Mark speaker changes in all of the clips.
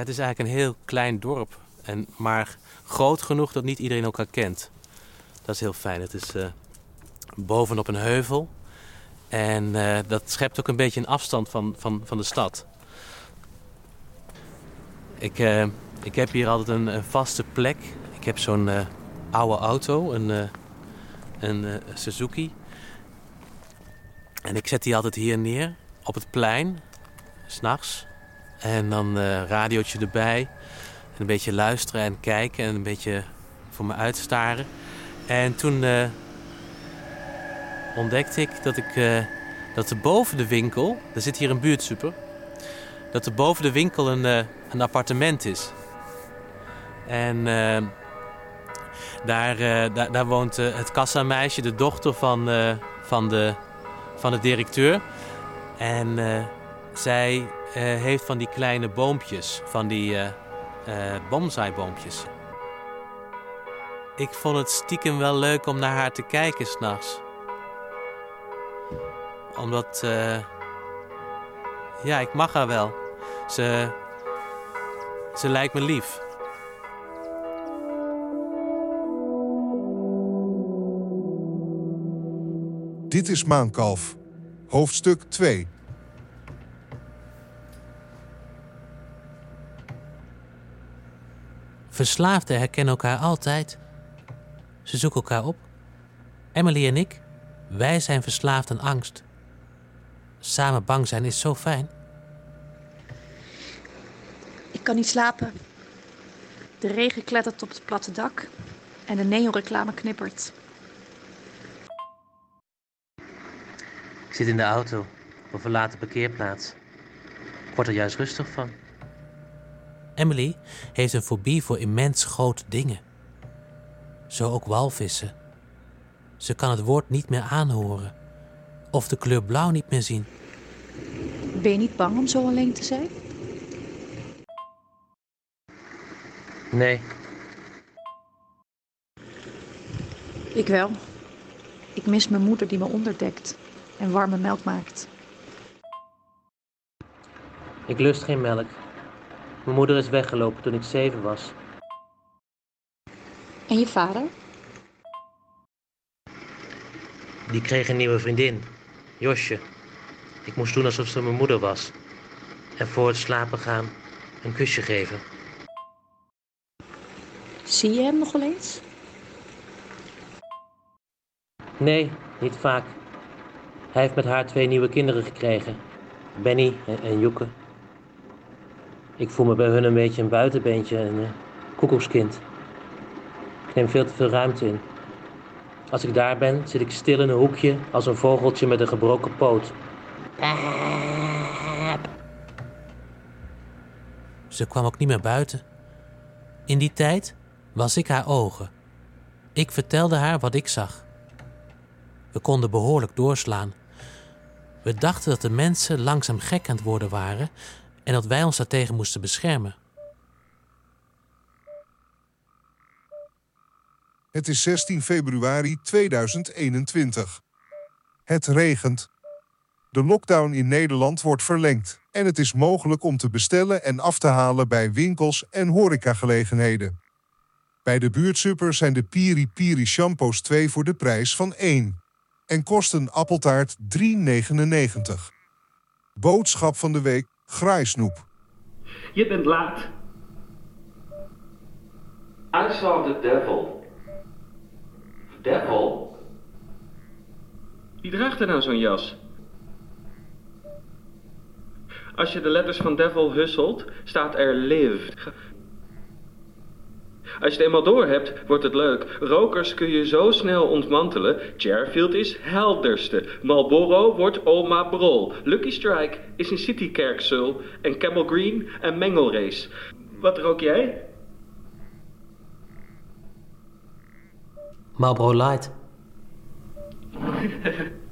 Speaker 1: Het is eigenlijk een heel klein dorp. En, maar groot genoeg dat niet iedereen elkaar kent. Dat is heel fijn. Het is uh, bovenop een heuvel. En uh, dat schept ook een beetje een afstand van, van, van de stad. Ik, uh, ik heb hier altijd een, een, vaste plek. Ik heb zo'n oude auto, een, een Suzuki. En ik zet die altijd hier neer, op het plein, s'nachts. En dan uh, radiootje erbij. En een beetje luisteren en kijken en een beetje voor me uitstaren. En toen uh, ontdekte ik dat, ik uh, dat er boven de winkel, er zit hier een buurtsuper, dat er boven de winkel een, een appartement is. En daar, daar, daar, woont het kassameisje, de dochter van, van, de, van de directeur. En zij uh, heeft van die kleine boompjes, van die uh. Ik vond het stiekem wel leuk om naar haar te kijken s'nachts. Omdat, ja, ik mag haar wel. Ze, ze lijkt me lief.
Speaker 2: Dit is Maankalf, hoofdstuk 2.
Speaker 1: Verslaafden herkennen elkaar altijd. Ze zoeken elkaar op. Emily en ik, wij zijn verslaafd aan angst. Samen bang zijn is zo fijn.
Speaker 3: Ik kan niet slapen. De regen klettert op het platte dak en de neonreclame knippert.
Speaker 1: Ik zit in de auto op een verlaten parkeerplaats. Ik word er juist rustig van. Emily heeft een fobie voor immens grote dingen. Zo ook walvissen. Ze kan het woord niet meer aanhoren of de kleur blauw niet meer zien.
Speaker 3: Ben je niet bang om zo alleen te zijn?
Speaker 1: Nee.
Speaker 3: Ik wel. Ik mis mijn moeder die me onderdekt en warme melk maakt.
Speaker 1: Ik lust geen melk. Mijn moeder is weggelopen toen ik zeven was.
Speaker 3: En je vader?
Speaker 1: Die kreeg een nieuwe vriendin, Josje. Ik moest doen alsof ze mijn moeder was. En voor het slapen gaan een kusje geven.
Speaker 3: Zie je hem nog wel eens?
Speaker 1: Nee, niet vaak. Hij heeft met haar twee nieuwe kinderen gekregen. Benny en, en Joeke. Ik voel me bij hun een beetje een buitenbeentje, een koekoekskind. Ik neem veel te veel ruimte in. Als ik daar ben, zit ik stil in een hoekje als een vogeltje met een gebroken poot. Ze kwam ook niet meer buiten. In die tijd was ik haar ogen. Ik vertelde haar wat ik zag. We konden behoorlijk doorslaan. We dachten dat de mensen langzaam gek aan het worden waren en dat wij ons daartegen moesten beschermen.
Speaker 2: Het is 16 februari 2021. Het regent. De lockdown in Nederland wordt verlengd en het is mogelijk om te bestellen en af te halen bij winkels en horecagelegenheden. Bij de buurtsuper zijn de Piri Piri shampoos 2 voor de prijs van 1 en kosten appeltaart 3,99. Boodschap van de week Graaisnoep.
Speaker 4: Je bent laat.
Speaker 5: I saw the devil. Devil?
Speaker 4: Wie draagt er nou zo'n jas? Als je de letters van devil husselt, staat er lived. Als je het eenmaal door hebt, wordt het leuk. Rokers kun je zo snel ontmantelen. Cherfield is helderste. Marlboro wordt Oma Brol. Lucky Strike is een citykerksul. En Camel Green een mengelrace. Wat rook jij?
Speaker 1: Marlboro Light.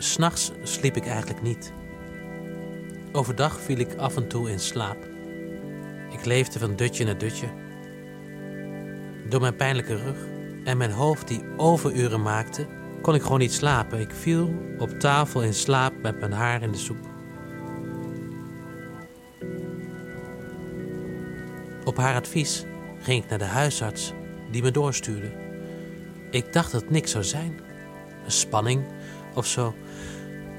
Speaker 1: S'nachts sliep ik eigenlijk niet. Overdag viel ik af en toe in slaap. Ik leefde van dutje naar dutje. Door mijn pijnlijke rug en mijn hoofd die overuren maakte, kon ik gewoon niet slapen. Ik viel op tafel in slaap met mijn haar in de soep. Op haar advies ging ik naar de huisarts die me doorstuurde. Ik dacht dat het niks zou zijn. Een spanning of zo.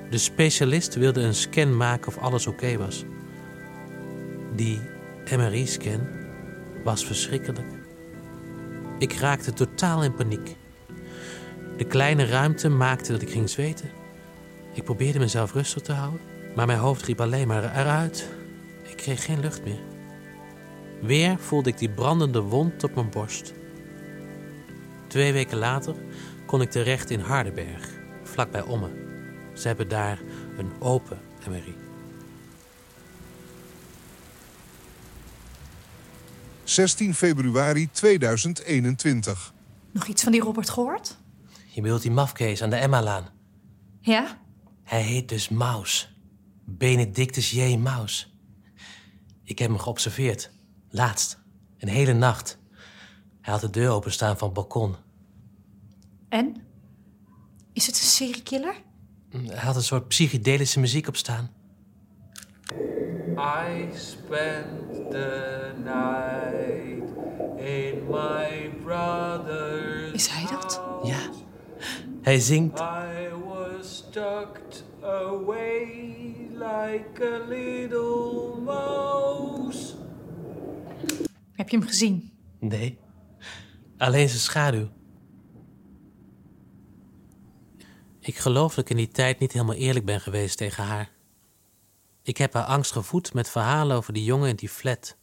Speaker 1: De specialist wilde een scan maken of alles oké was. Die MRI-scan was verschrikkelijk. Ik raakte totaal in paniek. De kleine ruimte maakte dat ik ging zweten. Ik probeerde mezelf rustig te houden, maar mijn hoofd riep alleen maar eruit. Ik kreeg geen lucht meer. Weer voelde ik die brandende wond op mijn borst. Twee weken later kon ik terecht in Hardenberg, vlakbij Ommen. Ze hebben daar een open MRI.
Speaker 2: 16 februari 2021.
Speaker 3: Nog iets van die Robert gehoord?
Speaker 1: Je bedoelt die mafkees aan de Emma-laan.
Speaker 3: Ja?
Speaker 1: Hij heet dus Maus. Benedictus J. Maus. Ik heb hem geobserveerd. Laatst. Een hele nacht. Hij had de deur openstaan van het balkon.
Speaker 3: En? Is het een seriekiller?
Speaker 1: Hij had een soort psychedelische muziek op staan.
Speaker 6: I spent the night in my brother's
Speaker 3: Is hij dat?
Speaker 1: Ja. Hij zingt.
Speaker 6: I was tucked away like a little mouse.
Speaker 3: Heb je hem gezien?
Speaker 1: Nee. Alleen zijn schaduw. Ik geloof dat ik in die tijd niet helemaal eerlijk ben geweest tegen haar. Ik heb haar angst gevoed met verhalen over die jongen in die flat.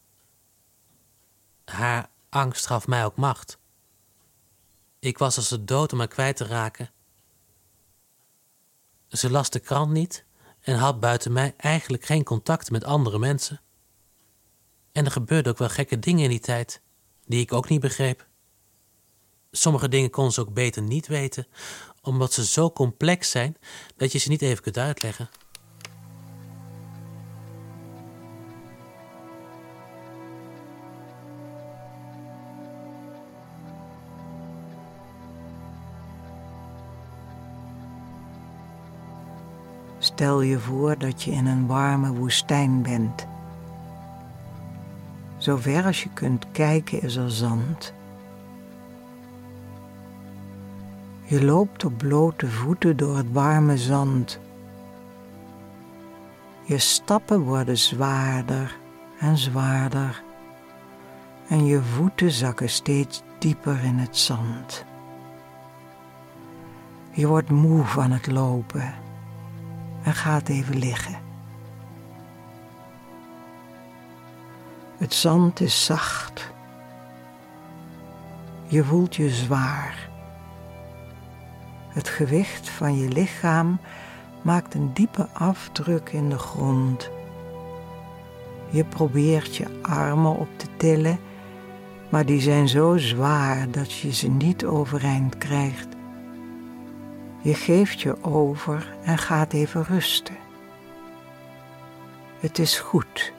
Speaker 1: Haar angst gaf mij ook macht. Ik was als de dood om haar kwijt te raken. Ze las de krant niet en had buiten mij eigenlijk geen contact met andere mensen. En er gebeurden ook wel gekke dingen in die tijd, die ik ook niet begreep. Sommige dingen kon ze ook beter niet weten, omdat ze zo complex zijn dat je ze niet even kunt uitleggen.
Speaker 7: Stel je voor dat je in een warme woestijn bent. Zover als je kunt kijken is er zand. Je loopt op blote voeten door het warme zand. Je stappen worden zwaarder en zwaarder. En je voeten zakken steeds dieper in het zand. Je wordt moe van het lopen en gaat even liggen. Het zand is zacht. Je voelt je zwaar. Het gewicht van je lichaam maakt een diepe afdruk in de grond. Je probeert je armen op te tillen, maar die zijn zo zwaar dat je ze niet overeind krijgt. Je geeft je over en gaat even rusten. Het is goed.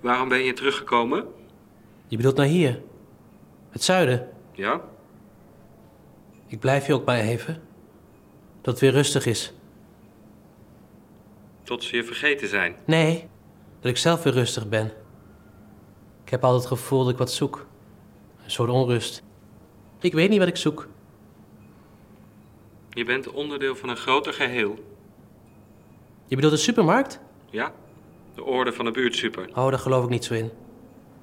Speaker 4: Waarom ben je teruggekomen?
Speaker 1: Je bedoelt naar hier? Het zuiden?
Speaker 4: Ja?
Speaker 1: Ik blijf hier ook maar even. Dat het weer rustig is.
Speaker 4: Tot ze je vergeten zijn.
Speaker 1: Nee, dat ik zelf weer rustig ben. Ik heb altijd het gevoel dat ik wat zoek. Een soort onrust. Ik weet niet wat ik zoek.
Speaker 4: Je bent onderdeel van een groter geheel.
Speaker 1: Je bedoelt de supermarkt?
Speaker 4: Ja? De orde van de buurtsuper.
Speaker 1: Oh, daar geloof ik niet zo in.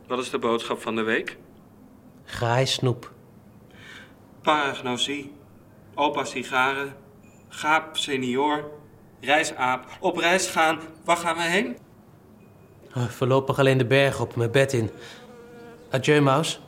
Speaker 4: Wat is de boodschap van de week?
Speaker 1: Graai snoep.
Speaker 4: Paragnosie. Opa sigaren. Gaap senior. Reisaap. Op reis gaan. Waar gaan we heen?
Speaker 1: Oh, voorlopig alleen de berg op, mijn bed in. Adieu, Maus.